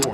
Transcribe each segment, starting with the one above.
Hej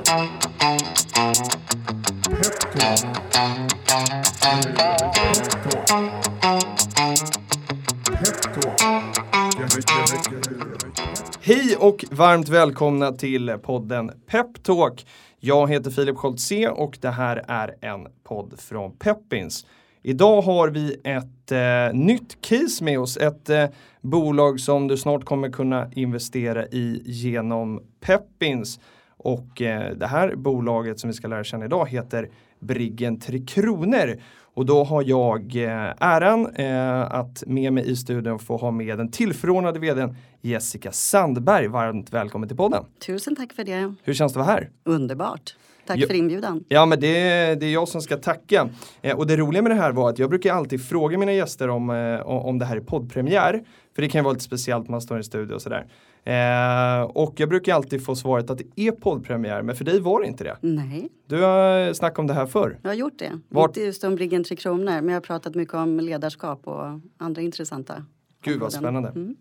och varmt välkomna till podden Peptalk. Jag heter Filip Scholtze och det här är en podd från Peppins. Idag har vi ett eh, nytt case med oss, ett eh, bolag som du snart kommer kunna investera i genom Peppins. Och eh, det här bolaget som vi ska lära känna idag heter Briggen Tre Kronor. Och då har jag eh, äran eh, att med mig i studion få ha med den tillförordnade vdn Jessica Sandberg. Varmt välkommen till podden. Tusen tack för det. Hur känns det att vara här? Underbart. Tack för inbjudan. Ja men det, det är jag som ska tacka. Eh, och det roliga med det här var att jag brukar alltid fråga mina gäster om, eh, om det här är poddpremiär. För det kan ju vara lite speciellt när man står i en studio och sådär. Eh, och jag brukar alltid få svaret att det är poddpremiär, men för dig var det inte det. Nej, Du har snackat om det här förr. jag har gjort det. Vart- Inte just om Briggen Tre Kronor, men jag har pratat mycket om ledarskap och andra intressanta Gud vad spännande. Mm.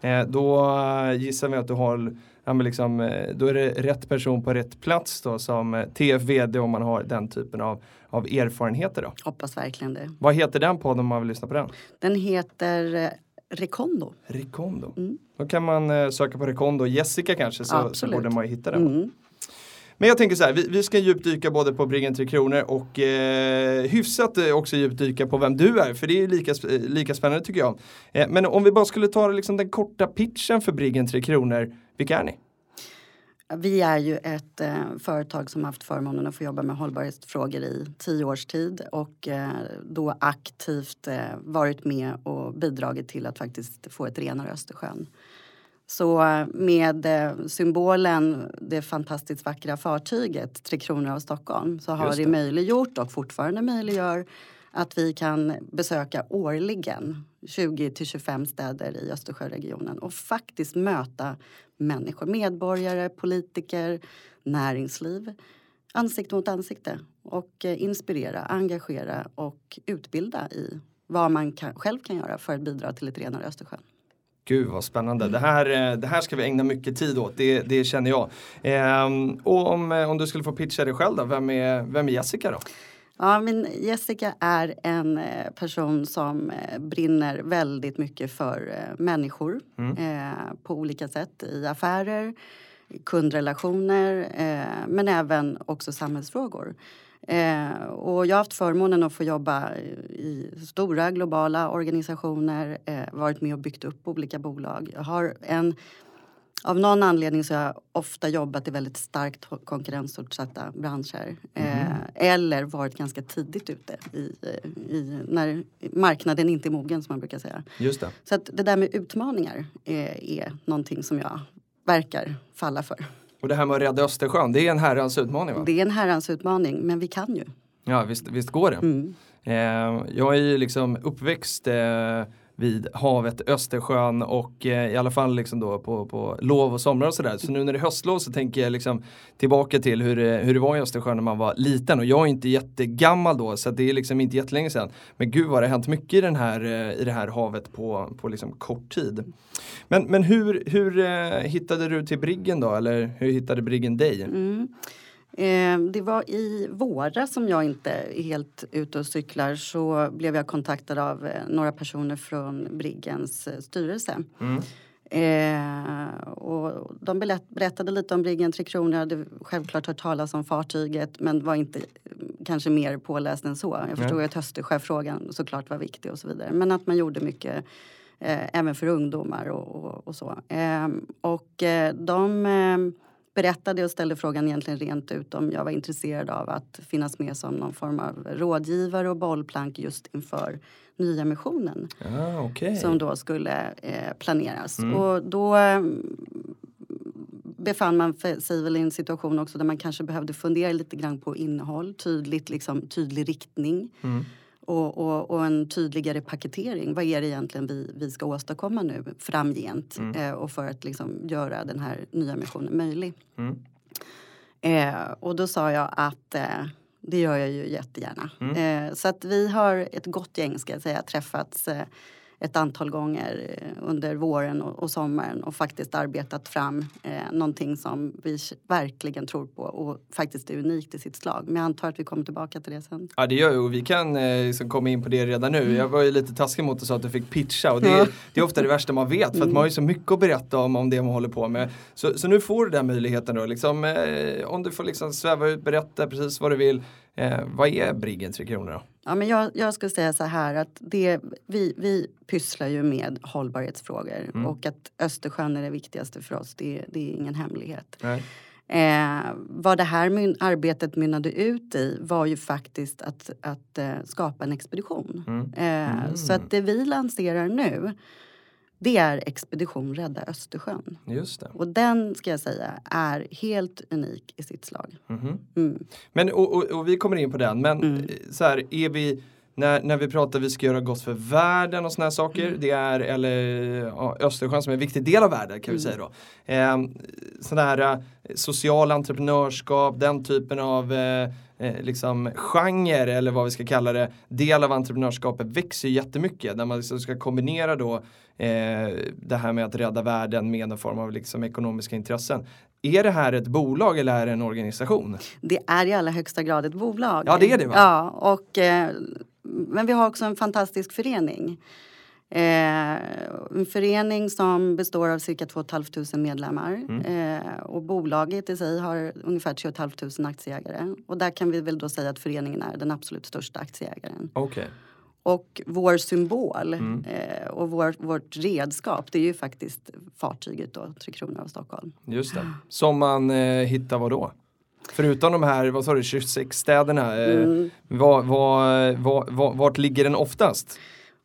Eh, då eh, gissar vi att du har, ja, men liksom, eh, då är det rätt person på rätt plats då som TF-VD om man har den typen av, av erfarenheter då. Hoppas verkligen det. Vad heter den podden om man vill lyssna på den? Den heter eh, Recondo. Rekondo. Mm. Då kan man eh, söka på Rekondo Jessica kanske så, så borde man ju hitta den. Mm. Men jag tänker så här, vi, vi ska djupdyka både på Briggen Tre Kronor och eh, hyfsat eh, också djupdyka på vem du är, för det är lika, eh, lika spännande tycker jag. Eh, men om vi bara skulle ta liksom den korta pitchen för Briggen Tre Kronor, vilka är ni? Vi är ju ett eh, företag som haft förmånen att få jobba med hållbarhetsfrågor i tio års tid och eh, då aktivt eh, varit med och bidragit till att faktiskt få ett renare Östersjön. Så eh, med eh, symbolen det fantastiskt vackra fartyget Tre Kronor av Stockholm så har Just det det. möjliggjort och fortfarande möjliggör att vi kan besöka årligen 20 till 25 städer i Östersjöregionen och faktiskt möta människor, medborgare, politiker, näringsliv ansikte mot ansikte och eh, inspirera, engagera och utbilda i vad man kan, själv kan göra för att bidra till ett renare Östersjön. Gud vad spännande. Det, här, eh, det här ska vi ägna mycket tid åt, det, det känner jag. Ehm, och om, eh, om du skulle få pitcha dig själv då, vem är, vem är Jessica då? Ja, men Jessica är en eh, person som eh, brinner väldigt mycket för eh, människor eh, på olika sätt i affärer, kundrelationer eh, men även också samhällsfrågor. Eh, och jag har haft förmånen att få jobba i stora globala organisationer, varit med och byggt upp olika bolag. Jag har en av någon anledning så har jag ofta jobbat i väldigt starkt konkurrensutsatta branscher. Eh, eller varit ganska tidigt ute i, i, när marknaden inte är mogen som man brukar säga. Just det. Så att det där med utmaningar eh, är någonting som jag verkar falla för. Och det här med att rädda Östersjön, det är en herrans utmaning va? Det är en herrans utmaning men vi kan ju. Ja visst, visst går det. Mm. Eh, jag är ju liksom uppväxt eh, vid havet Östersjön och eh, i alla fall liksom då på, på lov och somrar och sådär. Så nu när det är höstlov så tänker jag liksom tillbaka till hur det, hur det var i Östersjön när man var liten och jag är inte jättegammal då så det är liksom inte jättelänge sedan. Men gud vad det har hänt mycket i, den här, eh, i det här havet på, på liksom kort tid. Men, men hur, hur eh, hittade du till Briggen då eller hur hittade Briggen dig? Mm. Eh, det var i våras som jag inte är helt ute och cyklar så blev jag kontaktad av eh, några personer från Briggens eh, styrelse. Mm. Eh, och de berätt, berättade lite om Briggen Tre Kronor. Jag hade självklart hört talas om fartyget men var inte mm, kanske mer påläst än så. Jag förstod Nej. att Östersjöfrågan såklart var viktig och så vidare. Men att man gjorde mycket eh, även för ungdomar och, och, och så. Eh, och de eh, berättade och ställde frågan egentligen rent ut om jag var intresserad av att finnas med som någon form av rådgivare och bollplank just inför nyemissionen Ah, okej. som då skulle eh, planeras. Mm. Och då eh, befann man sig väl i en situation också där man kanske behövde fundera lite grann på innehåll, tydligt, liksom, tydlig riktning Mm. Och, och, och en tydligare paketering. Vad är det egentligen vi, vi ska åstadkomma nu framgent Mm. eh, och för att liksom, göra den här nya missionen möjlig. Mm. Eh, och då sa jag att eh, det gör jag ju jättegärna. Mm. Eh, så att vi har ett gott gäng ska jag säga träffats eh, ett antal gånger eh, under våren och, sommaren och faktiskt arbetat fram eh, någonting som vi verkligen tror på och faktiskt är unikt i sitt slag. Men jag antar att vi kommer tillbaka till det sen. Ja det gör vi och vi kan eh, liksom komma in på det redan nu. Jag var ju lite taskig mot och sa att du fick pitcha och det, Ja. det är ofta det värsta man vet för att man har ju så mycket att berätta om, om det man håller på med. Så, så nu får du den möjligheten då. Liksom, eh, om du får liksom sväva ut, berätta precis vad du vill. Eh, vad är Briggen Tre Kronor då? Ja, men jag, jag skulle säga så här att det, vi, vi pysslar ju med hållbarhetsfrågor och att Östersjön är det viktigaste för oss, det, det är ingen hemlighet. Nej. Eh, vad det här myn- arbetet mynnade ut i var ju faktiskt att, att eh, skapa en expedition. Eh, Så att det vi lanserar nu det är Expedition Rädda Östersjön. Just det. Och den ska jag säga är helt unik i sitt slag. Mm. Men, och, och, och vi kommer in på den, men eh, så här, är vi när, när vi pratar vi ska göra gott för världen och såna här saker, det är, eller ja, Östersjön som är en viktig del av världen kan vi säga då. Eh, sådana här social entreprenörskap, den typen av eh, eh, liksom genre eller vad vi ska kalla det, del av entreprenörskapet växer ju jättemycket när man liksom ska kombinera då eh, det här med att rädda världen med någon form av liksom ekonomiska intressen. Är det här ett bolag eller är det en organisation? Det är i allra högsta grad ett bolag. Ja, det är det, va? Ja, och, eh, men vi har också en fantastisk förening. Eh, en förening som består av cirka 2 500 medlemmar. Mm. Eh, och bolaget i sig har ungefär 3 500 aktieägare. Och där kan vi väl då säga att föreningen är den absolut största aktieägaren. Okej. Och vår symbol Mm. eh, och vår, vårt redskap det är ju faktiskt fartyget då, Tre Kronor av Stockholm. Just det. Som man eh, hittar vad då? Förutom de här, vad sa du, 26 städerna. Eh, Mm. vad, vad, vad, vad, vart ligger den oftast?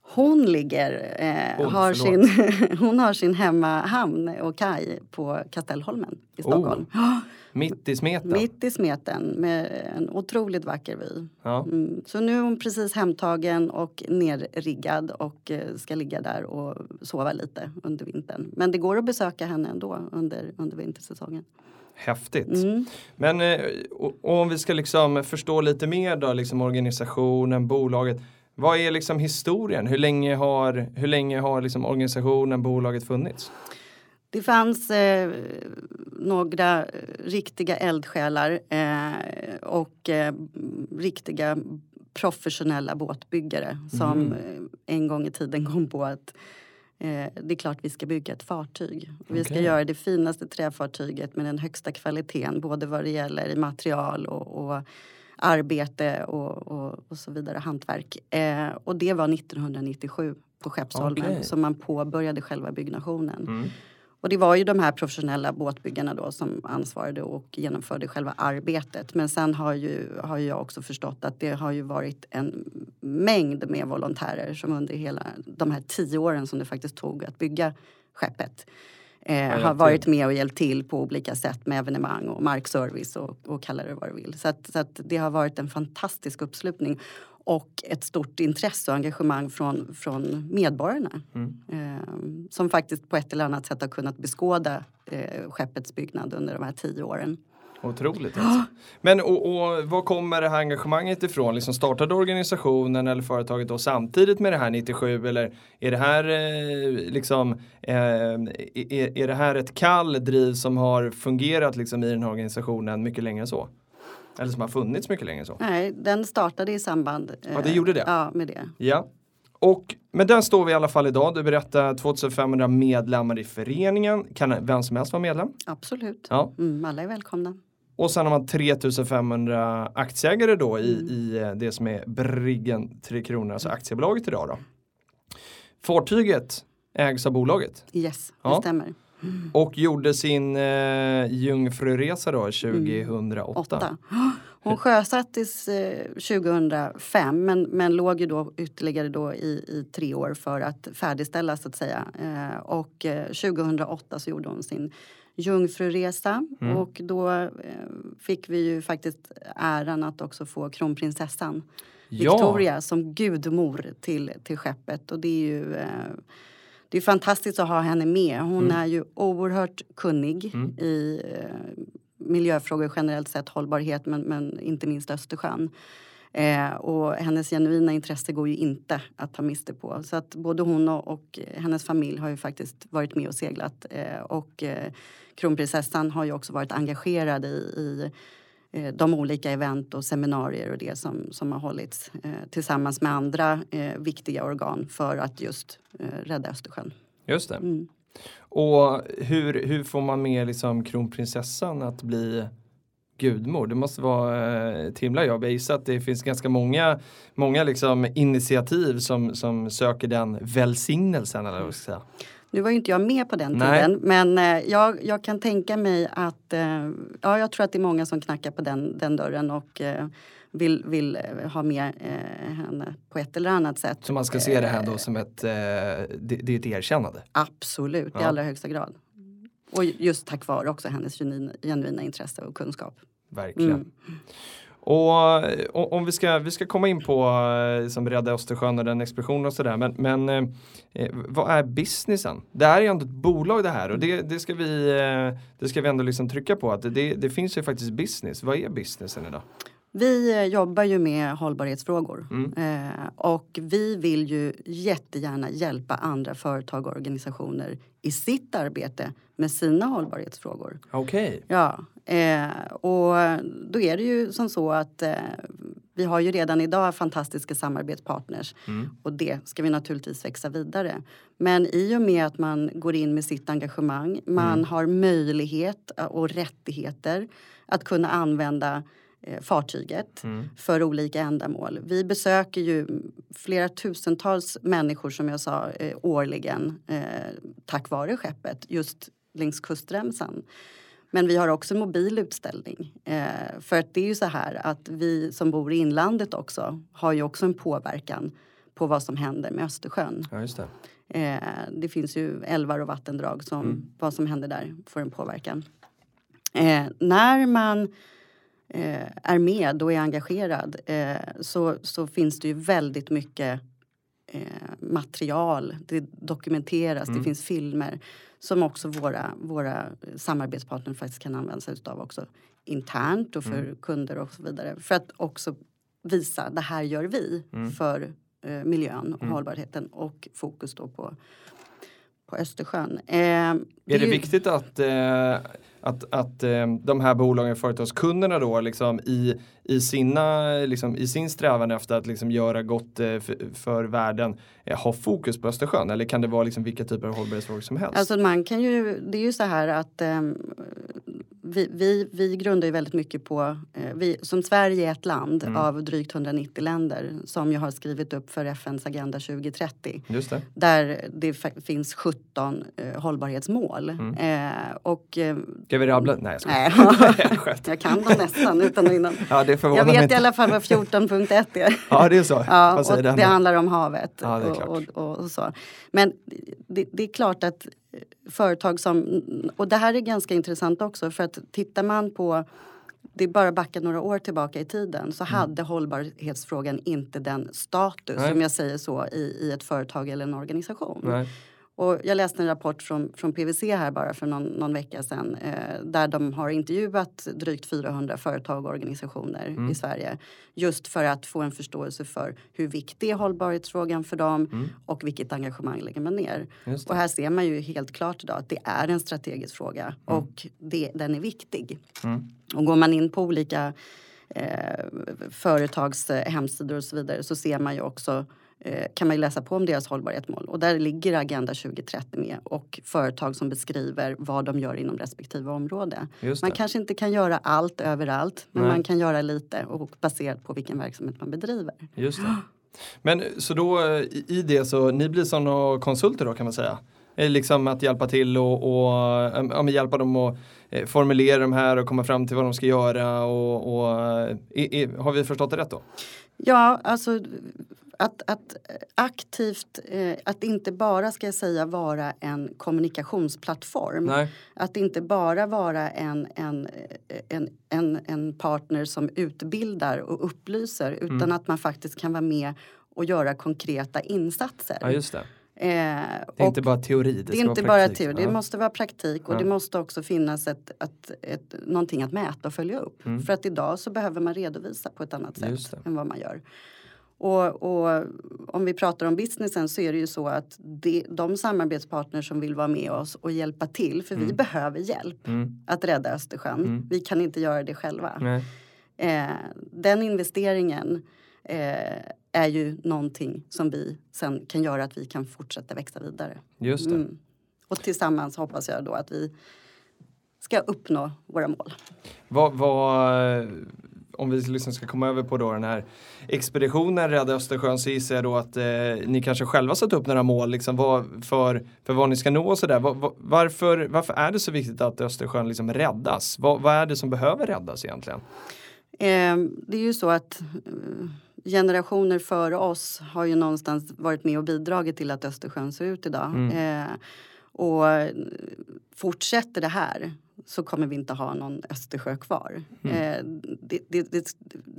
Hon ligger, eh, Oj, har förlåt. sin, hon har sin hemmahamn och kaj på Kastellholmen i Stockholm. Mitt i smeten? Mitt i smeten med en otroligt vacker vy. Ja. Mm. Så nu är hon precis hemtagen och nerriggad och eh, ska ligga där och sova lite under vintern. Men det går att besöka henne ändå under, under vintersäsongen. Häftigt. Mm. Men eh, och, och om vi ska liksom förstå lite mer då, liksom organisationen, bolaget. Vad är liksom historien? Hur länge har, hur länge har liksom organisationen, bolaget funnits? Det fanns eh, några riktiga eldsjälar eh, och eh, riktiga professionella båtbyggare som eh, en gång i tiden kom på att eh, det är klart vi ska bygga ett fartyg. Vi ska göra det finaste träfartyget med den högsta kvaliteten både vad det gäller i material och, och arbete och, och, och så vidare, hantverk. Eh, och det var 1997 på Skeppsholmen Okej. som man påbörjade själva byggnationen. Mm. Och det var ju de här professionella båtbyggarna då som ansvarade och genomförde själva arbetet. Men sen har ju, har jag också förstått att det har ju varit en mängd med volontärer som under hela de här tio åren som det faktiskt tog att bygga skeppet eh, har varit med och hjälpt till på olika sätt med evenemang och markservice och, och kalla det vad du vill. Så, att, så att det har varit en fantastisk uppslutning och ett stort intresse och engagemang från, från medborgarna. Eh, som faktiskt på ett eller annat sätt har kunnat beskåda eh, skeppets byggnad under de här tio åren. Otroligt alltså. Men och, och var kommer det här engagemanget ifrån? Liksom startade organisationen eller företaget då samtidigt med det här 97 eller är det här eh, liksom eh, är, är det här ett kall driv som har fungerat liksom i den här organisationen mycket längre än så? Eller som har funnits mycket längre än så? Nej, den startade i samband eh, Ja, det gjorde det? Ja, med det. Ja. Och men där står vi i alla fall idag. Du berättar 2500 medlemmar i föreningen. Kan vem som helst vara medlem? Absolut. Ja. Mm, alla är välkomna. Och sen har man 3500 aktieägare då i, Mm. i eh, det som är Briggen Tre Kronor, alltså aktiebolaget idag då. Fartyget ägs av bolaget Yes, Ja. det stämmer. och gjorde sin eh, jungfruresa då 2008. Åtta. Hon sjösattes eh, 2005 men, men låg ju då ytterligare då i, i tre år för att färdigställa så att säga. Eh, och eh, 2008 så gjorde hon sin jungfruresa Mm. och då eh, fick vi ju faktiskt äran att också få kronprinsessan Ja. Victoria som gudmor till, till skeppet och det är ju eh, det är fantastiskt att ha henne med. Hon Mm. är ju oerhört kunnig i eh, miljöfrågor generellt sett, hållbarhet men, men inte minst Östersjön. Eh, och hennes genuina intresse går ju inte att ta miste på. Så att både hon och, och hennes familj har ju faktiskt varit med och seglat. Eh, och eh, kronprinsessan har ju också varit engagerad i, i eh, de olika event och seminarier och det som, som har hållits eh, tillsammans med andra eh, viktiga organ för att just rädda Östersjön. Just det. Mm. Och hur, hur får man med liksom kronprinsessan att bli gudmor? Det måste vara eh, ett himla jobb. Jag gissar att det finns ganska många, många liksom initiativ som, som söker den välsignelsen. Eller vad ska. Nu var ju inte jag med på den Nej. tiden men eh, jag, jag kan tänka mig att eh, ja, jag tror att det är många som knackar på den, den dörren och vill, vill ha med henne på ett eller annat sätt. Så man ska se det här då som ett, det, det är ett erkännande. Absolut, i Ja. allra högsta grad. Och just tack vare också hennes genuina, intresse och kunskap. Verkligen. Mm. Och, och om vi ska, vi ska komma in på eh, som Rädda Östersjön och den explosionen och sådär. Men, men eh, eh, vad är businessen? Det här är ju ändå ett bolag det här och det, det, ska, vi, eh, det ska vi ändå liksom trycka på att det, det finns ju faktiskt business. Vad är businessen idag? Vi eh, jobbar ju med hållbarhetsfrågor Mm. eh, och vi vill ju jättegärna hjälpa andra företag och organisationer i sitt arbete med sina hållbarhetsfrågor. Okej. Ja, eh, och då är det ju som så att eh, vi har ju redan idag fantastiska samarbetspartners Mm. och det ska vi naturligtvis växa vidare. Men i och med att man går in med sitt engagemang, man Mm. har möjlighet och rättigheter att kunna använda fartyget Mm. för olika ändamål. Vi besöker ju flera tusentals människor som jag sa eh, årligen eh, tack vare skeppet just längs kustremsan. Men vi har också mobil utställning. Eh, för att det är ju så här att vi som bor i inlandet också har ju också en påverkan på vad som händer med Östersjön. Ja, just det. Eh, det finns ju älvar och vattendrag som Mm. vad som händer där får en påverkan. Eh, när man eh, är med och är engagerad eh, så, så finns det ju väldigt mycket eh, material. Det dokumenteras, Mm. det finns filmer som också våra, våra samarbetspartner faktiskt kan använda sig av också internt och för Mm. kunder och så vidare. För att också visa det här gör vi Mm. för eh, miljön och Mm. hållbarheten och fokus då på, på Östersjön. Eh, Är det ju- viktigt att, eh, att, att eh, de här bolagen, företagskunderna då liksom i, i, sina, liksom, i sin strävan efter att liksom göra gott eh, för, för världen eh, ha fokus på Östersjön? Eller kan det vara liksom vilka typer av hållbarhetsfrågor som helst? Alltså man kan ju, det är ju så här att ehm, vi, vi, vi grundar ju väldigt mycket på, eh, vi, som Sverige är ett land Mm. av drygt 190 länder som ju har skrivit upp för FNs Agenda 2030 Just det. där det finns 17 eh, hållbarhetsmål. Mm. Eh, och, eh, Ska vi rabbla? Nej, jag skojar. nej, Jag jag kan dem nästan utan och innan. Ja, det Jag vet inte. i alla fall vad 14.1 är. Ja, det är så. Ja, och det handlar om havet. Ja, och, och, och, så. Men det, det är klart att företag som... Och det här är ganska intressant också för att tittar man på det är bara backa några år tillbaka i tiden så hade hållbarhetsfrågan inte den status, Mm. Nej. om jag säger så, i, i ett företag eller en organisation. Nej. Och jag läste en rapport från, från PWC här bara för någon, någon vecka sedan eh, där de har intervjuat drygt 400 företag och organisationer Mm. i Sverige just för att få en förståelse för hur viktig är hållbarhetsfrågan för dem Mm. och vilket engagemang lägger man ner. Och här ser man ju helt klart idag att det är en strategisk fråga och det, den är viktig. Mm. Och går man in på olika eh, företags eh, hemsidor och så vidare så ser man ju också kan man ju läsa på om deras hållbarhetsmål och där ligger Agenda 2030 med och företag som beskriver vad de gör inom respektive område. Man kanske inte kan göra allt överallt men Nej. man kan göra lite och baserat på vilken verksamhet man bedriver. Just det. Men så då eh, i det så ni blir som konsulter då kan man säga? Eh, Liksom att hjälpa till och, och eh, ja, hjälpa dem att eh, formulera de här och komma fram till vad de ska göra och, och eh, i, i, har vi förstått det rätt då? Ja, alltså att, att aktivt, eh, att inte bara ska jag säga vara en kommunikationsplattform. Nej. Att inte bara vara en, en, en, en, en partner som utbildar och upplyser utan Mm. att man faktiskt kan vara med och göra konkreta insatser. Ja just det. Eh, Det är inte bara teori, det, det är inte vara bara praktik. teori, det Ja. måste vara praktik och Ja. det måste också finnas ett, ett, ett, någonting att mäta och följa upp. Mm. För att idag så behöver man redovisa på ett annat sätt det. än vad man gör. Och, och om vi pratar om businessen så är det ju så att det, de samarbetspartners som vill vara med oss och hjälpa till, för vi behöver hjälp Mm. att rädda Östersjön. Mm. Vi kan inte göra det själva. Eh, den investeringen eh, är ju någonting som vi sen kan göra att vi kan fortsätta växa vidare. Just. Mm. Och tillsammans hoppas jag då att vi ska uppnå våra mål. Vad, vad, om vi liksom ska komma över på då den här expeditionen Rädda Östersjön så gissar jag då att eh, ni kanske själva satt upp några mål liksom, vad, för, för vad ni ska nå och sådär. Vad- Varför, varför är det så viktigt att Östersjön liksom räddas? Vad, vad är det som behöver räddas egentligen? Eh, det är ju så att eh, generationer före oss har ju någonstans varit med och bidragit till att Östersjön ser ut idag. Mm. Eh, och fortsätter det här så kommer vi inte ha någon Östersjö kvar. Mm. Eh, det, det, det,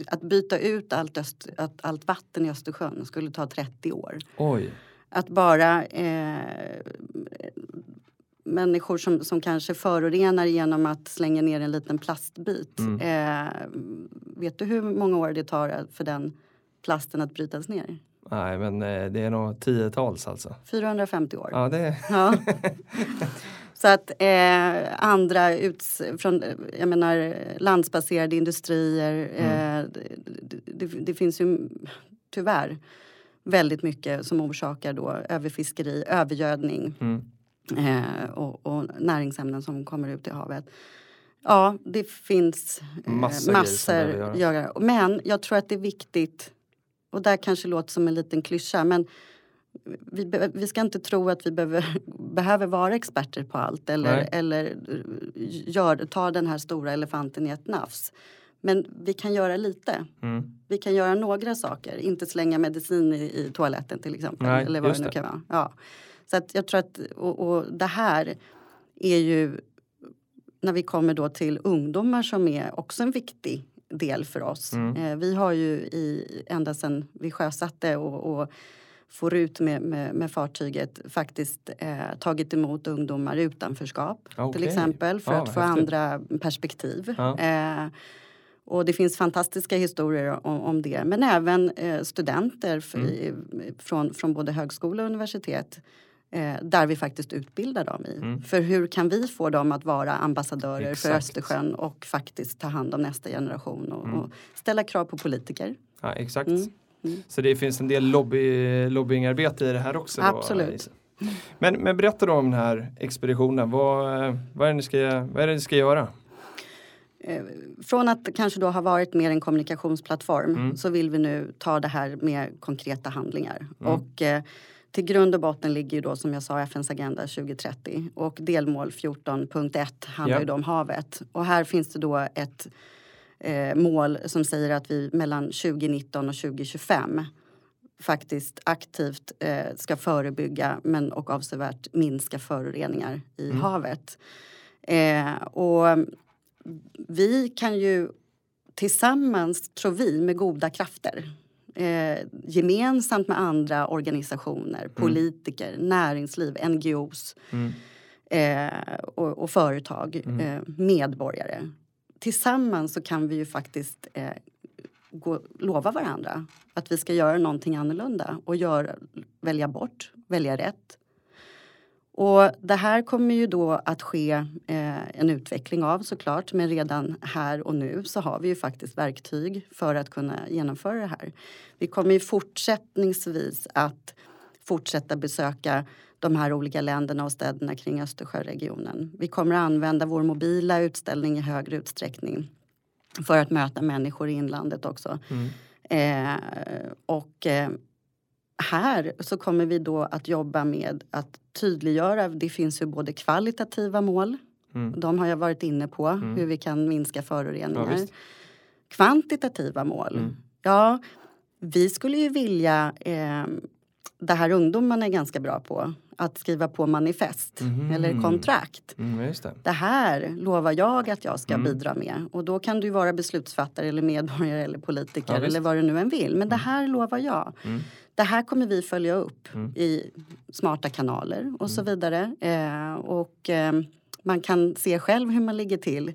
att byta ut allt, öst, att, allt vatten i Östersjön skulle ta 30 år. Oj. Att bara eh, människor som, som kanske förorenar genom att slänga ner en liten plastbit. Mm. Eh, vet du hur många år det tar för den plasten att brytas ner? Nej men eh, det är nog tiotals alltså. 450 år. Ja det Ja. Så att eh, andra uts från, eh, jag menar landsbaserade industrier. Mm. Eh, det, det, det finns ju tyvärr väldigt mycket som orsakar då överfiskeri, övergödning mm. eh, och, och näringsämnen som kommer ut i havet. Ja, det finns eh, massor behöver att göra. Men jag tror att det är viktigt, och där kanske låter som en liten klyscha, men vi, vi ska inte tro att vi behöver, behöver vara experter på allt eller, Nej. eller eh, gör, ta den här stora elefanten i ett nafs. Men vi kan göra lite. Mm. Vi kan göra några saker, inte slänga medicin i, i toaletten till exempel. Nej, eller vad det nu kan vara. Ja. Så att jag tror att, och, och det här är ju när vi kommer då till ungdomar som är också en viktig del för oss. Mm. Eh, vi har ju i, ända sedan vi sjösatte och, och får ut med, med, med fartyget faktiskt eh, tagit emot ungdomar i utanförskap till Okej. exempel för Ja, att få häftigt. andra perspektiv. Ja. Eh, och det finns fantastiska historier om, om det. Men även eh, studenter Mm. i, från, från både högskola och universitet eh, där vi faktiskt utbildar dem i. Mm. För hur kan vi få dem att vara ambassadörer för Exakt. Östersjön och faktiskt ta hand om nästa generation och, Mm. och ställa krav på politiker. Ja, exakt. Mm. Mm. Så det finns en del lobby, lobbyingarbete i det här också? Då, Absolut. Lisa? men, men berätta då om den här expeditionen. Vad, eh, vad, är det ni ska, vad är det ni ska göra? Eh, från att kanske då ha varit mer en kommunikationsplattform Mm. så vill vi nu ta det här med konkreta handlingar. Mm. Och eh, till grund och botten ligger ju då som jag sa FNs agenda 2030 och delmål 14.1 handlar Ja. ju då om havet. Och här finns det då ett eh, mål som säger att vi mellan 2019 och 2025 faktiskt aktivt eh, ska förebygga men och avsevärt minska föroreningar i Mm. havet. Eh, och vi kan ju tillsammans, tror vi, med goda krafter eh, gemensamt med andra organisationer, politiker, näringsliv, NGOs Mm. eh, och, och företag, Mm. eh, medborgare. Tillsammans så kan vi ju faktiskt eh, gå, lova varandra att vi ska göra någonting annorlunda och göra, välja bort, välja rätt. Och det här kommer ju då att ske eh, en utveckling av såklart men redan här och nu så har vi ju faktiskt verktyg för att kunna genomföra det här. Vi kommer ju fortsättningsvis att fortsätta besöka de här olika länderna och städerna kring Östersjöregionen. Vi kommer att använda vår mobila utställning i högre utsträckning för att möta människor i inlandet också. Mm. Eh, och eh, här så kommer vi då att jobba med att tydliggöra, det finns ju både kvalitativa mål, Mm. de har jag varit inne på, Mm. hur vi kan minska Ja, föroreningar. visst. Kvantitativa mål, Mm. ja, vi skulle ju vilja, eh, det här ungdomarna är ganska bra på, att skriva på manifest Mhm. eller kontrakt. Mm, det. Det här lovar jag att jag ska Mm. bidra med. Och då kan du vara beslutsfattare eller medborgare eller politiker Ja, eller vad du nu än vill. Men det här lovar jag. Mm. det här kommer vi följa upp Mm. i smarta kanaler och så vidare. Eh, och eh, man kan se själv hur man ligger till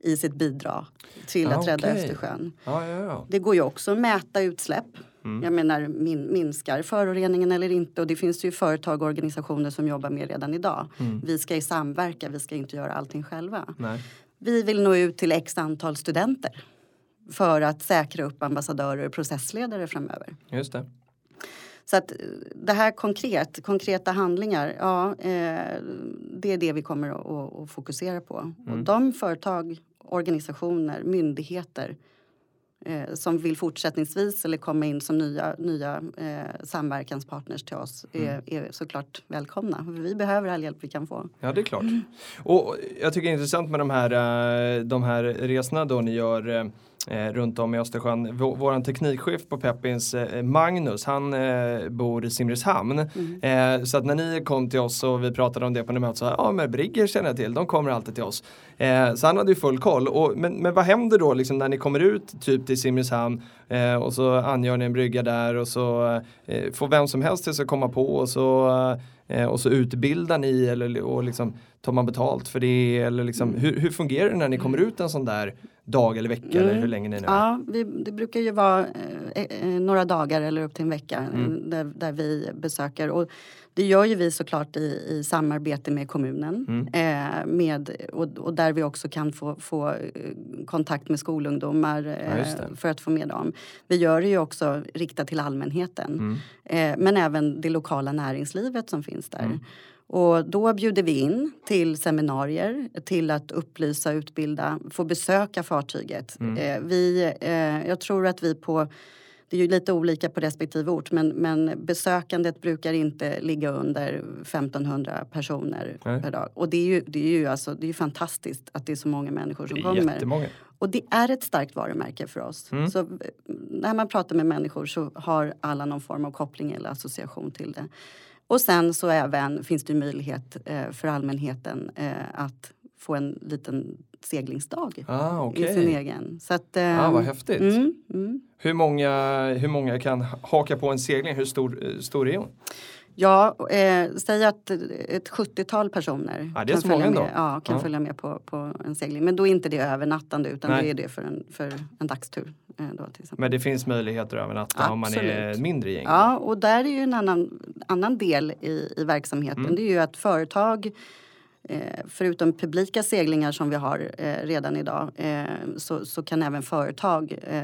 i sitt bidrag till Ah, att rädda okej. Östersjön. Ja, ja, ja. Det går ju också att mäta utsläpp. Mm. Jag menar, min, minskar föroreningen eller inte? Och det finns ju företag och organisationer som jobbar med redan idag. Mm. Vi ska ju samverka, vi ska inte göra allting själva. Nej. Vi vill nå ut till x antal studenter för att säkra upp ambassadörer och processledare framöver. Just det. Så att eh, det här konkret, konkreta handlingar, ja, eh, det är det vi kommer att, att, fokusera på. Och de företag, organisationer, myndigheter eh, som vill fortsättningsvis eller komma in som nya, nya eh, samverkanspartners till oss är, är såklart välkomna. Vi behöver all hjälp vi kan få. Ja, det är klart. Och jag tycker det är intressant med de här, de här resorna då ni gör eh, runt om i Östersjön. Vå- Våran teknikchef på Peppins, eh, Magnus, han eh, bor i Simrishamn. Eh, så att när ni kom till oss och vi pratade om det på det mötet så ja men Brigger känner jag till, de kommer alltid till oss. Eh, så han hade ju full koll. Och, men, men vad händer då liksom när ni kommer ut typ till Simrishamn eh, och så angör ni en brygga där och så får vem som helst till sig komma på och så och så utbildar ni eller och liksom, tar man betalt för det? Eller liksom, hur, hur fungerar det när ni kommer ut en sån där dag eller vecka eller hur länge ni nu är? Ja, vi, det brukar ju vara eh, eh, några dagar eller upp till en vecka eh, Mm. där, där vi besöker. Och det gör ju vi såklart i, i samarbete med kommunen. Mm. Eh, med, och, och där vi också kan få, få eh, kontakt med skolungdomar eh, för att få med dem. Vi gör det ju också riktat till allmänheten. Mm. Eh, men även det lokala näringslivet som finns där. Och då bjuder vi in till seminarier, till att upplysa, utbilda, få besöka fartyget. Mm. Eh, vi, eh, jag tror att vi på, det är ju lite olika på respektive ort, men, men besökandet brukar inte ligga under 1500 personer Nej. per dag. Och det är ju, det är ju alltså, det är fantastiskt att det är så många människor som kommer. jättemånga. Och det är ett starkt varumärke för oss. Mm. Så eh, när man pratar med människor så har alla någon form av koppling eller association till det. Och sen så även finns det möjlighet eh, för allmänheten eh, att få en liten seglingsdag Ah, i sin egen. Så att, eh, Ah, vad häftigt. Mm, mm. Hur, många, hur många kan haka på en segling? Hur stor, eh, stor är hon? Ja, eh, säg att ett 70-tal personer Ja, kan, följa med, ja, kan Ja. följa med på, på en segling. Men då är inte det övernattande utan Nej. det är det för en, för en dagstur. Eh, då, till exempel. Men det finns möjligheter att övernatta om man är Absolut. mindre gäng. Ja, och där är ju en annan, annan del i, i verksamheten. Mm. Det är ju att företag, eh, förutom publika seglingar som vi har eh, redan idag, eh, så, så kan även företag eh,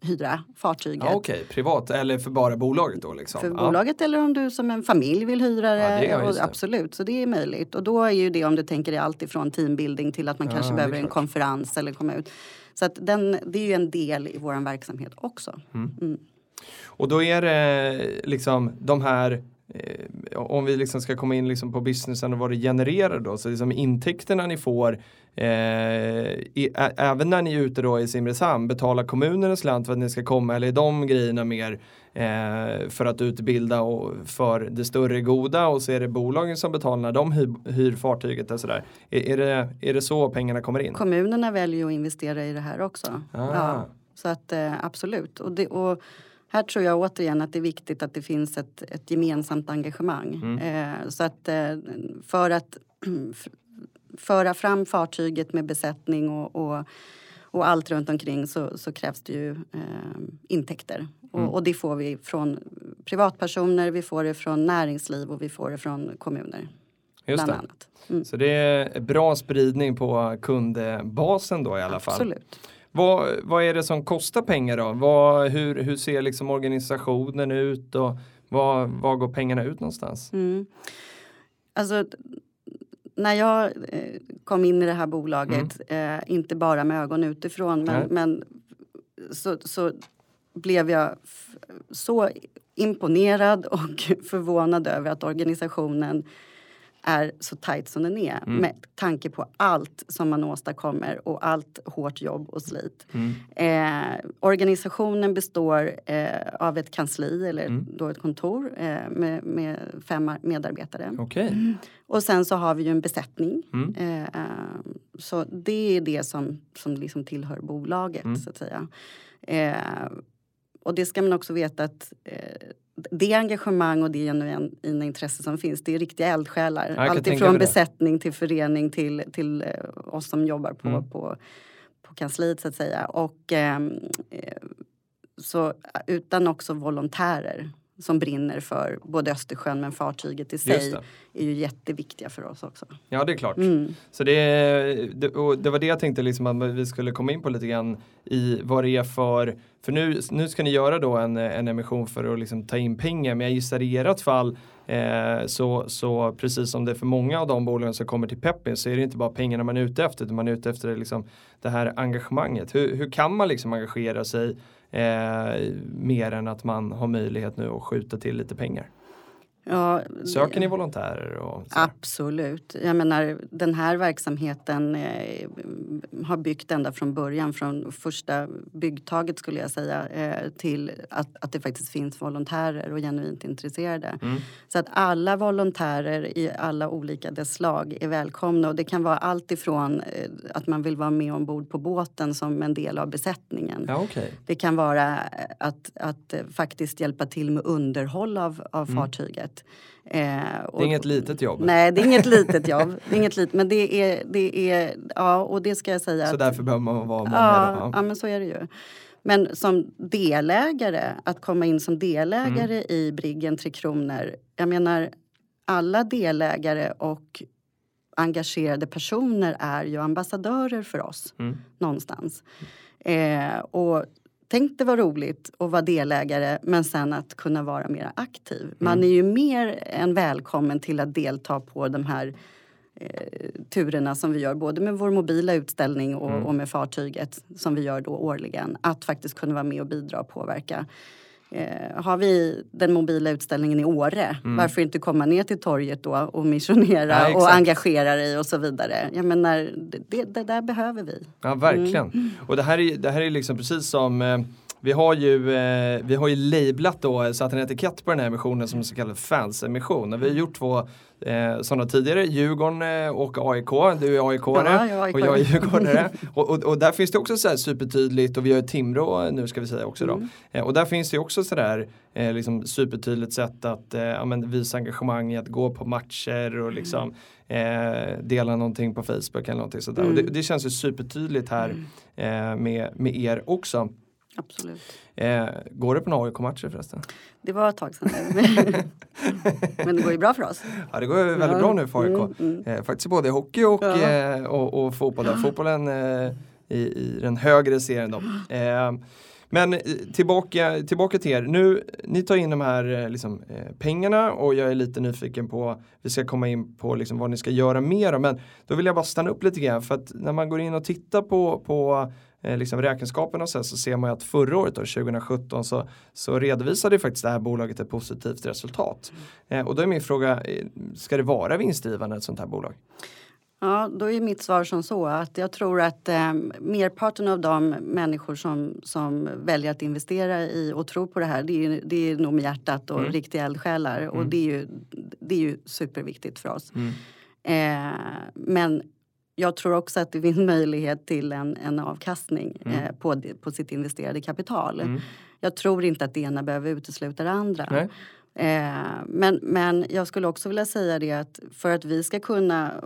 hyra fartyget. Ja, Okej, privat eller för bara bolaget då liksom? För ja. bolaget eller om du som en familj vill hyra det. Ja, det och, absolut, så det är möjligt. Och då är ju det om du tänker dig allt ifrån teambuilding till att man kanske behöver en konferens eller komma ut. Så att den, det är ju en del i vår verksamhet också. Och då är det liksom de här eh, om vi liksom ska komma in liksom på businessen och vad det genererar då, så liksom intäkterna ni får eh, i, ä, även när ni är ute då i Simrishamn, betalar kommunen en slant för att ni ska komma eller är de grejerna mer eh, för att utbilda och för det större goda och så är det bolagen som betalar när de hyr, hyr fartyget och sådär. Är, är, det, är det så pengarna kommer in? Kommunerna väljer ju att investera i det här också. Ah. Ja, så att eh, absolut. Och, det, och här tror jag återigen att det är viktigt att det finns ett, ett gemensamt engagemang. Mm. Eh, så att eh, för att föra fram fartyget med besättning och, och, och allt runt omkring så, så krävs det ju eh, intäkter. Mm. Och, och det får vi från privatpersoner, vi får det från näringsliv och vi får det från kommuner. Just bland det. annat. Mm. Så det är bra spridning på kundbasen då i alla fall. Absolut. Vad, vad är det som kostar pengar då? Vad, hur, hur ser liksom organisationen ut och var, var går pengarna ut någonstans? Mm. Alltså, när jag eh, kom in i det här bolaget, eh, inte bara med ögon utifrån, men, men så, så blev jag så imponerad och förvånad över att organisationen är så tajt som den är Mm. med tanke på allt som man åstadkommer och allt hårt jobb och slit. Mm. Eh, organisationen består eh, av ett kansli eller Mm. då ett kontor eh, med, med fem medarbetare. Okej. Och sen så har vi ju en besättning. Mm. Eh, så det är det som, som liksom tillhör bolaget Mm. så att säga. Eh, och det ska man också veta att eh, det engagemang och det genuina intresse som finns, det är riktiga eldsjälar. jag kan Allt tänka ifrån mig det. besättning till förening till, till eh, oss som jobbar på, Mm. på, på kansliet så att säga. Och, ehm, eh, så utan också volontärer som brinner för både Östersjön men fartyget i sig det. är ju jätteviktiga för oss också. Ja det är klart. Mm. Så det, det, och det var det jag tänkte liksom att vi skulle komma in på lite grann i vad det är för, för nu, nu ska ni göra då en, en emission för att liksom ta in pengar men jag gissar i ert fall eh, så, så precis som det är för många av de bolagen som kommer till Peppin så är det inte bara pengarna man är ute efter utan man är ute efter liksom det här engagemanget. Hur, hur kan man liksom engagera sig eh, mer än att man har möjlighet nu att skjuta till lite pengar? Ja, Söker ni volontärer? Och så? Absolut. Jag menar, den här verksamheten eh, har byggt ända från början, från första byggtaget skulle jag säga, eh, till att, att det faktiskt finns volontärer och genuint intresserade. Mm. Så att alla volontärer i alla olika dess slag är välkomna och det kan vara allt ifrån eh, att man vill vara med ombord på båten som en del av besättningen. Ja okej. Det kan vara eh, att, att eh, faktiskt hjälpa till med underhåll av, av fartyget. Eh, Mm. Det och- är inget litet jobb. Nej, det är inget litet jobb. Det är inget litet, men det är, det är, ja och det ska jag säga. Så att- därför behöver man vara många ja, då? ja, men så är det ju. Men som delägare, att komma in som delägare Mm. i Briggen Tre Kronor. Jag menar, alla delägare och engagerade personer är ju ambassadörer för oss Mm. någonstans. Eh, och tänk det var roligt att vara delägare men sen att kunna vara mer aktiv. Man Mm. är ju mer än välkommen till att delta på de här eh, turerna som vi gör både med vår mobila utställning och, Mm. och med fartyget som vi gör då årligen. Att faktiskt kunna vara med och bidra och påverka. Eh, har vi den mobila utställningen i Åre, varför inte komma ner till torget då och missionera Mm. Ja, och engagera dig och så vidare. Jag menar, det, det, där behöver vi. Ja, verkligen. Och det här är, det här är liksom precis som eh, vi har ju, eh, vi har ju lablat då, satt en etikett på den här emissionen som en så kallad fansemission. Och vi har gjort två eh, sådana tidigare, Djurgården eh, och AIK. Du är aik Ja, jag och jag är Djurgårdare. och, och, och där finns det också så här supertydligt och vi har Timrå eh, nu ska vi säga också då. Mm. Eh, och där finns det också sådär eh, liksom supertydligt sätt att eh, men visa engagemang i att gå på matcher och liksom eh, dela någonting på Facebook eller någonting sådär. Och det, Mm. det känns ju supertydligt här eh, med, med er också. Absolut. Eh, går det på några AIK-matcher förresten? Det var ett tag sedan. Men det går ju bra för oss. Ja det går väldigt Ja. bra nu för AIK. Mm, mm. Eh, faktiskt både i hockey och, Ja. eh, och, och fotboll. Där. Fotbollen eh, i, i den högre serien då. Eh, men eh, tillbaka, tillbaka till er. Nu, ni tar in de här liksom, pengarna och jag är lite nyfiken på, vi ska komma in på liksom, vad ni ska göra mer. Men då vill jag bara stanna upp lite grann för att när man går in och tittar på, på eh, liksom räkenskaperna och så, här, så ser man ju att förra året, då, 2017, så, så redovisade faktiskt det här bolaget ett positivt resultat. Eh, och då är min fråga, eh, ska det vara vinstdrivande ett sånt här bolag? Ja, då är mitt svar som så att jag tror att eh, merparten av de människor som, som väljer att investera i och tror på det här, det är, ju- det är nog med hjärtat och Mm. riktiga eldsjälar och det är, ju, det är ju superviktigt för oss. Mm. Eh, men jag tror också att det finns möjlighet till en, en avkastning eh, på, på sitt investerade kapital. Mm. Jag tror inte att det ena behöver utesluta det andra. Eh, men, men jag skulle också vilja säga det att för att vi ska kunna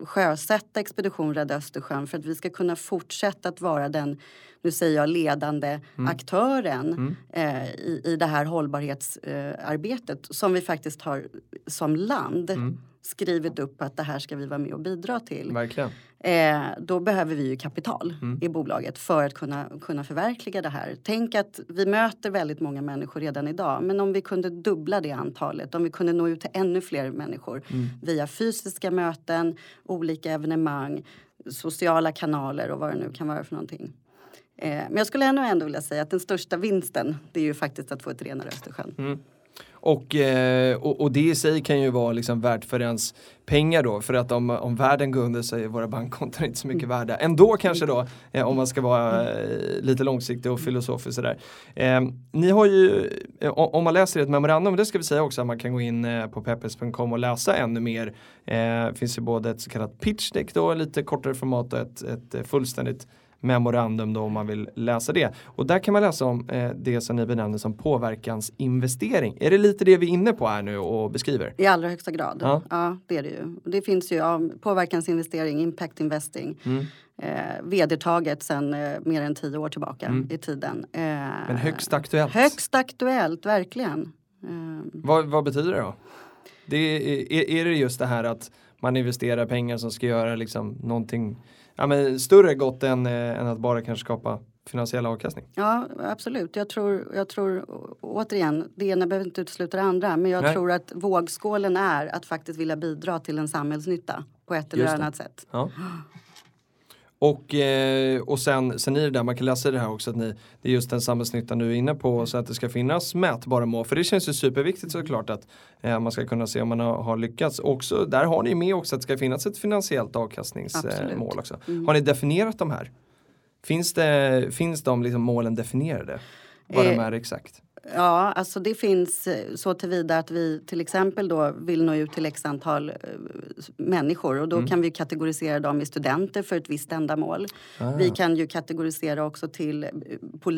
sjösätta Expedition Rädda Östersjön, för att vi ska kunna fortsätta att vara den, nu säger jag ledande aktören eh, i, i det här hållbarhetsarbetet som vi faktiskt har som land skrivit upp att det här ska vi vara med och bidra till. Verkligen. Eh, då behöver vi ju kapital i bolaget för att kunna, kunna förverkliga det här. Tänk att vi möter väldigt många människor redan idag. Men om vi kunde dubbla det antalet, om vi kunde nå ut till ännu fler människor via fysiska möten, olika evenemang, sociala kanaler och vad det nu kan vara för någonting. Eh, men jag skulle ändå, ändå vilja säga att den största vinsten det är ju faktiskt att få ett renare Östersjön. Och, eh, och, och det i sig kan ju vara liksom värt för ens pengar då. För att om, om världen går under så är våra bankkonton inte så mycket värda. Ändå kanske då, eh, om man ska vara eh, lite långsiktig och filosofisk sådär. Eh, ni har ju, om man läser ett memorandum, det ska vi säga också att man kan gå in på peppers.com och läsa ännu mer. Eh, finns ju både ett så kallat pitch deck då, lite kortare format och ett, ett fullständigt memorandum då om man vill läsa det. Och där kan man läsa om eh, det som ni benämner som påverkansinvestering. Är det lite det vi är inne på här nu och beskriver? I allra högsta grad. Ja. Ja, det är det ju. Det finns ju ja, påverkansinvestering, impact investing. Mm. Eh, vedertaget sedan eh, mer än tio år tillbaka i tiden. Eh, Mm. Men högst aktuellt. Högst aktuellt, verkligen. Eh, Vad, vad betyder det då? Det är, är, är det just det här att man investerar pengar som ska göra liksom någonting ja, men större gott än, eh, än att bara kanske skapa finansiell avkastning? Ja, absolut. Jag tror, jag tror återigen, det ena behöver inte utesluta det andra. Men jag Nej. tror att vågskålen är att faktiskt vilja bidra till en samhällsnytta på ett eller annat sätt. Ja. Och, eh, och sen, sen i det där, man kan läsa i det här också att ni, det är just den samhällsnyttan du är inne på så att det ska finnas mätbara mål. För det känns ju superviktigt såklart att eh, man ska kunna se om man har, har lyckats. Också, där har ni med också att det ska finnas ett finansiellt avkastningsmål eh, också. Har ni definierat de här? Finns, det, finns de liksom målen definierade? Vad de Eh, är exakt? Ja, alltså det finns eh, så tillvida att vi till exempel då vill nå ut till x antal eh, människor och då Mm. kan vi kategorisera dem i studenter för ett visst ändamål. Vi kan ju kategorisera också till eh,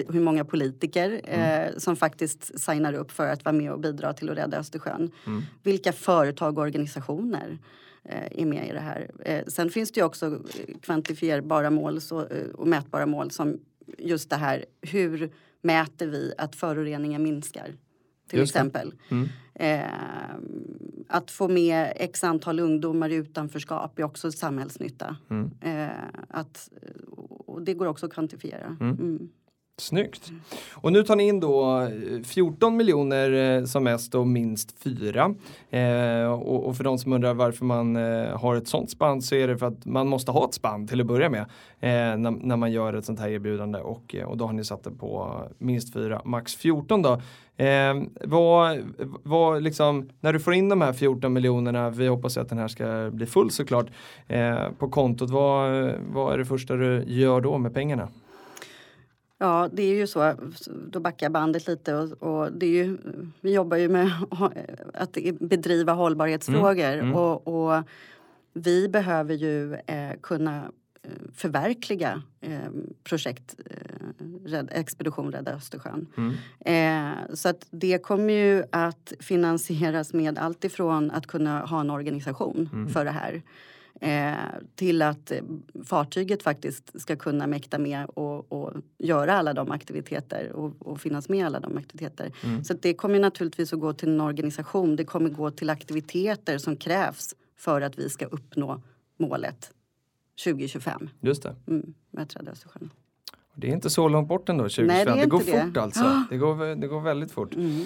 hur många politiker Mm. eh, som faktiskt signar upp för att vara med och bidra till att rädda Östersjön. Mm. Vilka företag och organisationer eh, är med i det här. Eh, sen finns det ju också kvantifierbara mål så, och mätbara mål som just det här hur mäter vi att föroreningen minskar? Till Just exempel. Mm. Eh, att få med x antal ungdomar i utanförskap är också samhällsnytta. Mm. Eh, att, och det går också att kvantifiera. Mm. Snyggt. Och nu tar ni in då eh, 14 miljoner eh, som mest och minst 4. Eh, och, och för de som undrar varför man eh, har ett sånt spann så är det för att man måste ha ett spann till att börja med eh, när, när man gör ett sånt här erbjudande och, eh, och då har ni satt det på minst 4, max 14 då. Eh, vad, vad liksom, när du får in de här 14 miljonerna, vi hoppas att den här ska bli full såklart, eh, på kontot, vad, vad är det första du gör då med pengarna? Ja, det är ju så. Då backar jag bandet lite. Och, och det är ju, vi jobbar ju med att bedriva hållbarhetsfrågor. Mm, mm. Och, och vi behöver ju eh, kunna eh, förverkliga eh, projekt eh, Expedition Rädda Östersjön. Mm. Eh, så att det kommer ju att finansieras med allt ifrån att kunna ha en organisation Mm. för det här till att eh, fartyget faktiskt ska kunna mäkta med och, och göra alla de aktiviteter och, och finnas med i alla de aktiviteter. Mm. Så det kommer naturligtvis att gå till en organisation. Det kommer gå till aktiviteter som krävs för att vi ska uppnå målet 2025 Just det. mm, med rädda Östersjön. Det är inte så långt bort ändå, 2025. Nej, det det, går det. fort alltså. Det går, det går väldigt fort. Mm.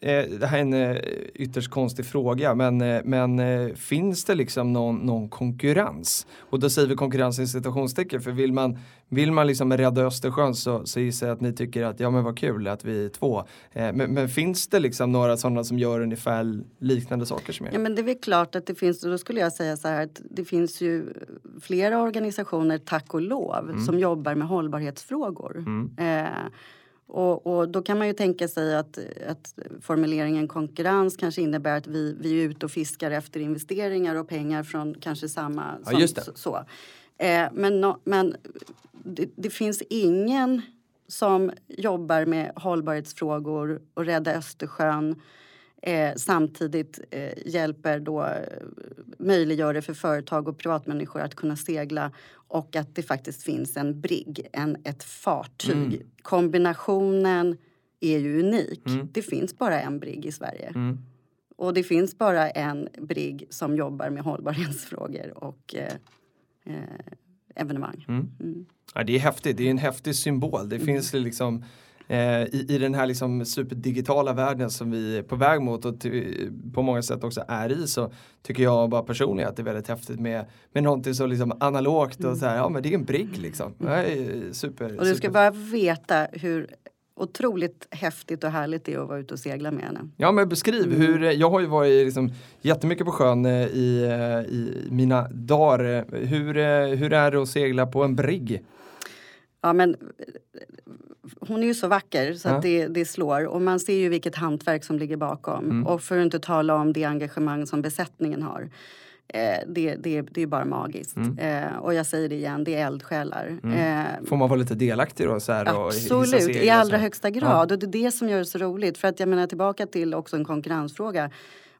Eh, det här är en eh, ytterst konstig fråga, men, eh, men finns det liksom någon, någon konkurrens? Och då säger vi konkurrens i citationstecken, för vill man, vill man liksom rädda Östersjön så, så gissar jag att ni tycker att ja men vad kul att vi är två. Men, men finns det liksom några sådana som gör ungefär liknande saker som er? Ja men det är väl klart att det finns, och då skulle jag säga så här att det finns ju flera organisationer, tack och lov, som jobbar med hållbarhetsfrågor. Mm. Eh, och, och då kan man ju tänka sig att, att formuleringen konkurrens kanske innebär att vi, vi är ute och fiskar efter investeringar och pengar från kanske samma... Ja, just det. Så, så. Eh, men no, men det, det finns ingen som jobbar med hållbarhetsfrågor och rädda Östersjön eh, samtidigt eh, hjälper då eh, möjliggör det för företag och privatmänniskor att kunna segla och att det faktiskt finns en brigg, en, ett fartyg. Kombinationen är ju unik. Det finns bara en brigg i Sverige. Mm. Och det finns bara en brigg som jobbar med hållbarhetsfrågor och eh, eh, evenemang. Mm. Ja, det är häftigt, det är en häftig symbol. Det finns liksom i, i den här liksom superdigitala världen som vi är på väg mot och till, på många sätt också är i så tycker jag bara personligen att det är väldigt häftigt med, med någonting så liksom analogt och så här, ja men det är en brigg liksom. Super, Och du ska bara veta hur otroligt häftigt och härligt det är att vara ute och segla med henne. Ja men beskriv hur, jag har ju varit liksom jättemycket på sjön eh, i, eh, i mina dagar. Hur, eh, hur är det att segla på en brigg? Ja, men hon är ju så vacker så Ja. att det, det slår. Och man ser ju vilket hantverk som ligger bakom. Mm. Och för att inte tala om det engagemang som besättningen har. Eh, det, det, det är bara magiskt. Mm. Eh, och jag säger det igen, det är eldsjälar. Eh, Får man vara lite delaktig då? Så här, Absolut, i allra högsta grad. Och det är det som gör det så roligt. För att jag menar tillbaka till också en konkurrensfråga.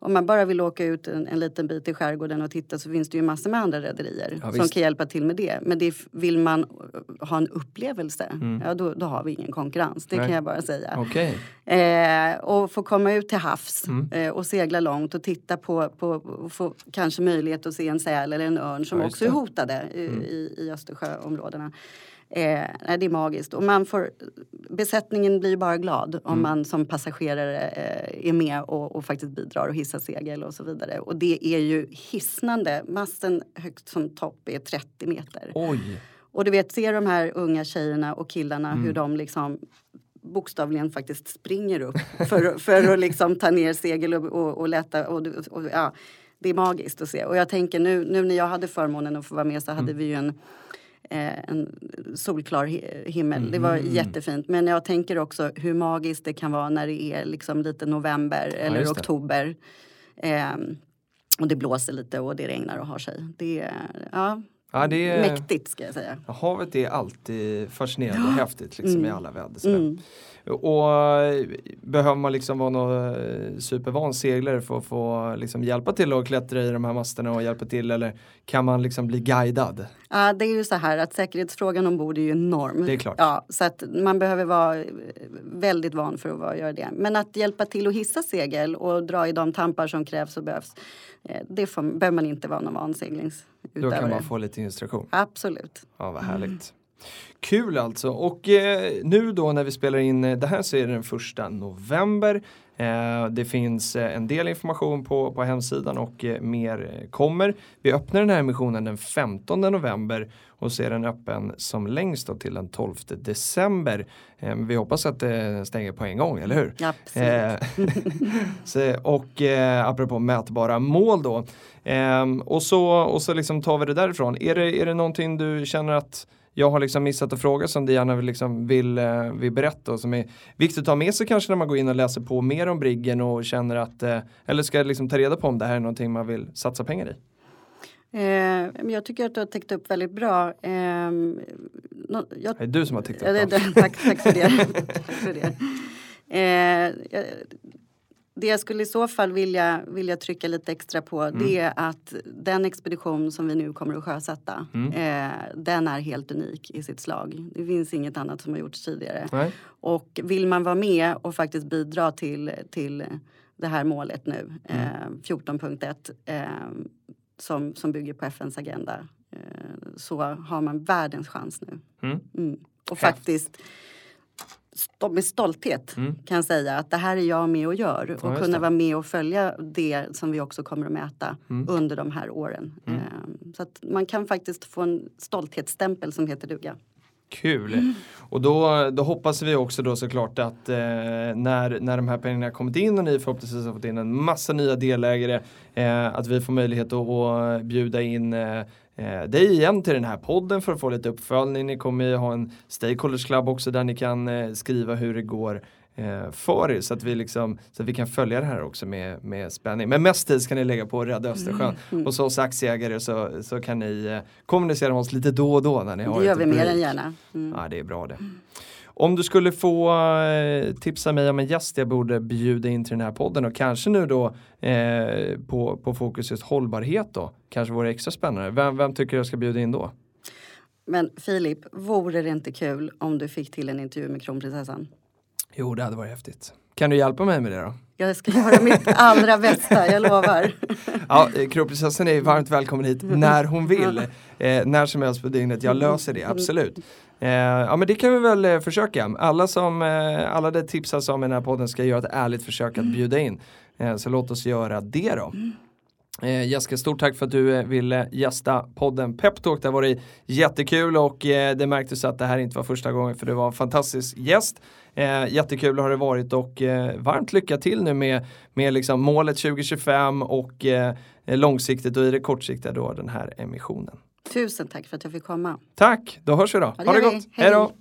Om man bara vill åka ut en, en liten bit i skärgården och titta så finns det ju massor med andra rederier Ja, som visst. kan hjälpa till med det. Men det, vill man uh, ha en upplevelse, Mm. ja då, då har vi ingen konkurrens. Det Nej. kan jag bara säga. Okej. Eh, och få komma ut till havs Mm. eh, och segla långt och titta på, på få kanske möjlighet att se en säl eller en örn som Ja, också är. Mm. hotade i, i, i Östersjöområdena. Eh, det är magiskt. Och man får, besättningen blir bara glad om Mm. man som passagerare eh, är med och, och faktiskt bidrar och hissar segel och så vidare. Och det är ju hisnande. Masten högst som topp är 30 meter. Oj. Och du vet, se de här unga tjejerna och killarna Mm. hur de liksom bokstavligen faktiskt springer upp för, för att liksom ta ner segel och, och, och lätta. Och, och, ja, det är magiskt att se. Och jag tänker nu, nu när jag hade förmånen att få vara med så Mm. hade vi ju en, en solklar hi- himmel. Det var Mm. jättefint. Men jag tänker också hur magiskt det kan vara när det är liksom lite november eller det. oktober. Ehm, och det blåser lite och det regnar och har sig. Det är ja, Ja, det är, mäktigt ska jag säga. havet är alltid fascinerande och häftigt liksom, i Mm. alla väderstreck. Mm. Och eh, behöver man liksom vara någon eh, supervan seglare för att få liksom hjälpa till att klättra i de här masterna och hjälpa till eller kan man liksom bli guidad? Ja, det är ju så här att säkerhetsfrågan ombord är ju enorm. Det är klart. Ja, så att man behöver vara eh, väldigt van för att göra det. Men att hjälpa till att hissa segel och dra i de tampar som krävs och behövs. eh, Det får, behöver man inte vara någon van Då seglingsutövare. kan man få lite instruktion. Absolut. Ja, vad härligt. Kul alltså. Och eh, nu då när vi spelar in eh, det här så är det den första november. Eh, det finns eh, en del information på, på hemsidan och eh, mer eh, kommer. Vi öppnar den här emissionen den 15 november och så är den öppen som längst då till den 12 december. Vi hoppas att det stänger på en gång, eller hur? Absolut. Så, och eh, apropå mätbara mål då. Och så, och så liksom tar vi det därifrån. Är det, är det någonting du känner att jag har liksom missat att fråga som du gärna vill, liksom vill, eh, vill berätta och som är viktigt att ta med sig kanske när man går in och läser på mer om Briggen och känner att, eh, eller ska liksom ta reda på om det här är någonting man vill satsa pengar i? Eh, jag tycker att du har täckt upp väldigt bra. Eh, nå- jag, Det är du som har tittat Ja, det, det, tack, tack för det. tack för det. Eh, det jag skulle i så fall vilja, vilja trycka lite extra på Mm. det är att den expedition som vi nu kommer att sjösätta Mm. eh, den är helt unik i sitt slag. Det finns inget annat som har gjorts tidigare. Nej? Och vill man vara med och faktiskt bidra till, till det här målet nu, Mm. eh, 14.1 eh, som, som bygger på FNs agenda eh, så har man världens chans nu. Mm. Mm. Och Häft. faktiskt med stolthet Mm. kan jag säga att det här är jag med och gör och kunna vara med och följa det som vi också kommer att mäta Mm. under de här åren. Mm. Eh, Så att man kan faktiskt få en stolthetsstämpel som heter duga. Kul! Och då, då hoppas vi också då såklart att eh, när, när de här pengarna kommit in och ni förhoppningsvis har fått in en massa nya delägare eh, att vi får möjlighet att, att bjuda in eh, eh, dig igen till den här podden för att få lite uppföljning. Ni kommer ju ha en Stakeholders Club också där ni kan eh, skriva hur det går eh, för er så att, vi liksom, så att vi kan följa det här också med, med spänning. Men mest tid ska ni lägga på att rädda Östersjön. Mm. Och så oss aktieägare så, så kan ni eh, kommunicera med oss lite då och då när ni har Det gör vi mer än gärna. Mm. Ja, det är bra det. Om du skulle få eh, tipsa mig om en gäst jag borde bjuda in till den här podden och kanske nu då eh, på, på fokus just hållbarhet då, kanske vore extra spännande. Vem, vem tycker jag ska bjuda in då? Men Filip, vore det inte kul om du fick till en intervju med kronprinsessan? Jo, det hade varit häftigt. Kan du hjälpa mig med det då? Jag ska göra mitt allra bästa, jag lovar. Ja, eh, kronprinsessan är varmt välkommen hit när hon vill. Eh, när som helst på dygnet. Jag löser det, absolut. Eh, ja men det kan vi väl eh, försöka. Alla som, eh, alla det tipsas om i den här podden ska göra ett ärligt försök att bjuda in. Eh, så låt oss göra det då. Eh, Jessica, stort tack för att du eh, ville gästa podden Peptalk. Det har varit jättekul och eh, det märktes att det här inte var första gången för du var en fantastisk gäst. Eh, jättekul har det varit och eh, varmt lycka till nu med, med liksom målet 2025 och eh, långsiktigt och i det kortsiktiga då den här emissionen. Tusen tack för att jag fick komma. Tack, då hörs vi då. Ja, det ha det gott, hej då!